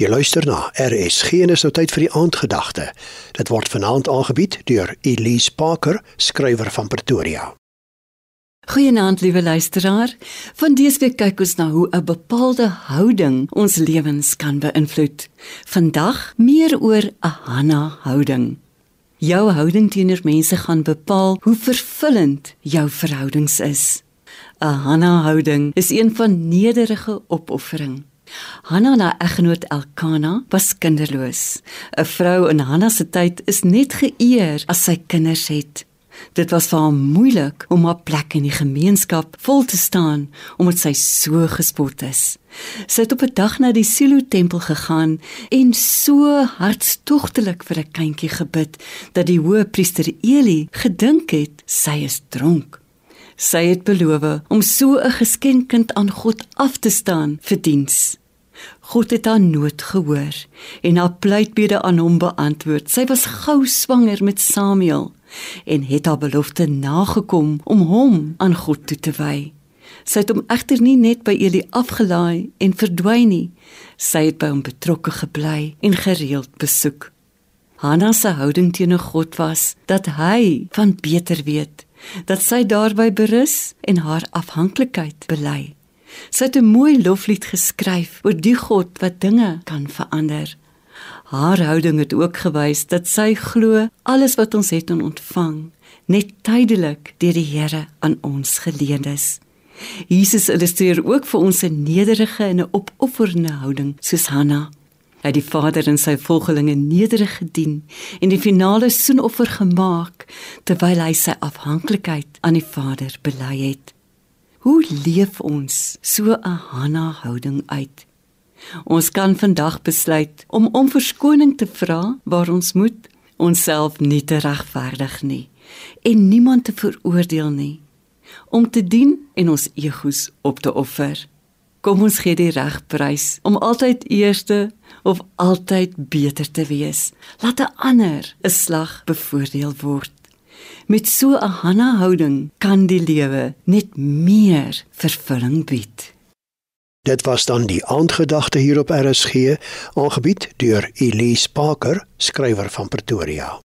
Jy luister na RSG en is nou tyd vir die aandgedagte. Dit word vanaand aangebied deur Elise Parker, skrywer van Pretoria. Goeienaand liewe luisteraar. Van dese week kyk ons na hoe 'n bepaalde houding ons lewens kan beïnvloed. Vandag meer oor 'n Hanna houding. Jou houding teenoor mense gaan bepaal hoe vervullend jou verhoudings is. 'n Hanna houding is een van nederige opoffering. Hanna na eggenoot Elkana was kinderloos. 'n Vrou in Hanna se tyd is net geëer as sy kinders het. Dit was vir haar moeilik om haar plek in die gemeenskap vol te staan omdat sy so gespot is. Sy het op 'n dag na die Silo tempel gegaan en so hartstogtelik vir 'n kindjie gebid dat die hoëpriester Eli gedink het sy is dronk. Sy het beloof om so 'n geskenkkind aan God af te staan vir diens. God het haar nood gehoor en haar pleitbede aan hom beantwoord. Sy was gou swanger met Samuel en het haar belofte nagekom om hom aan God toe te wy. Sy het hom egter nie net by Eli afgelaai en verdwyn nie. Sy het by hom betrokke gebly en gereeld besoek. Hanna se houding teenoor God was dat hy van beter weet, dat sy daarby berus en haar afhanklikheid bely. Sy het 'n mooi loflied geskryf oor die God wat dinge kan verander. Haar houding het ook gewys dat sy glo alles wat ons het en ontvang net tydelik deur die Here aan ons geleen is. Jesus illustreer ook vir ons 'n nederige en 'n opofferende houding soos Hanna. Hy het die Vader en sy volgelinge nederig gedien en die finale soenoffer gemaak terwyl hy sy afhanklikheid aan die Vader bely het. Hoe leef ons so 'n Hanna houding uit? Ons kan vandag besluit om om verskoning te vra waar ons moet, onsself nie te regverdig nie en niemand te veroordeel nie, om te dien en ons egos op te offer. Kom ons gee die regprys om altyd eerste of altyd beter te wees. Laat 'n ander 'n slag bevoordeel word. Met so 'n Hanna houding kan die lewe net meer vervulling bied. Dit was dan die aandgedagte hier op RSG, aangebied deur Elise Parker, skrywer van Pretoria.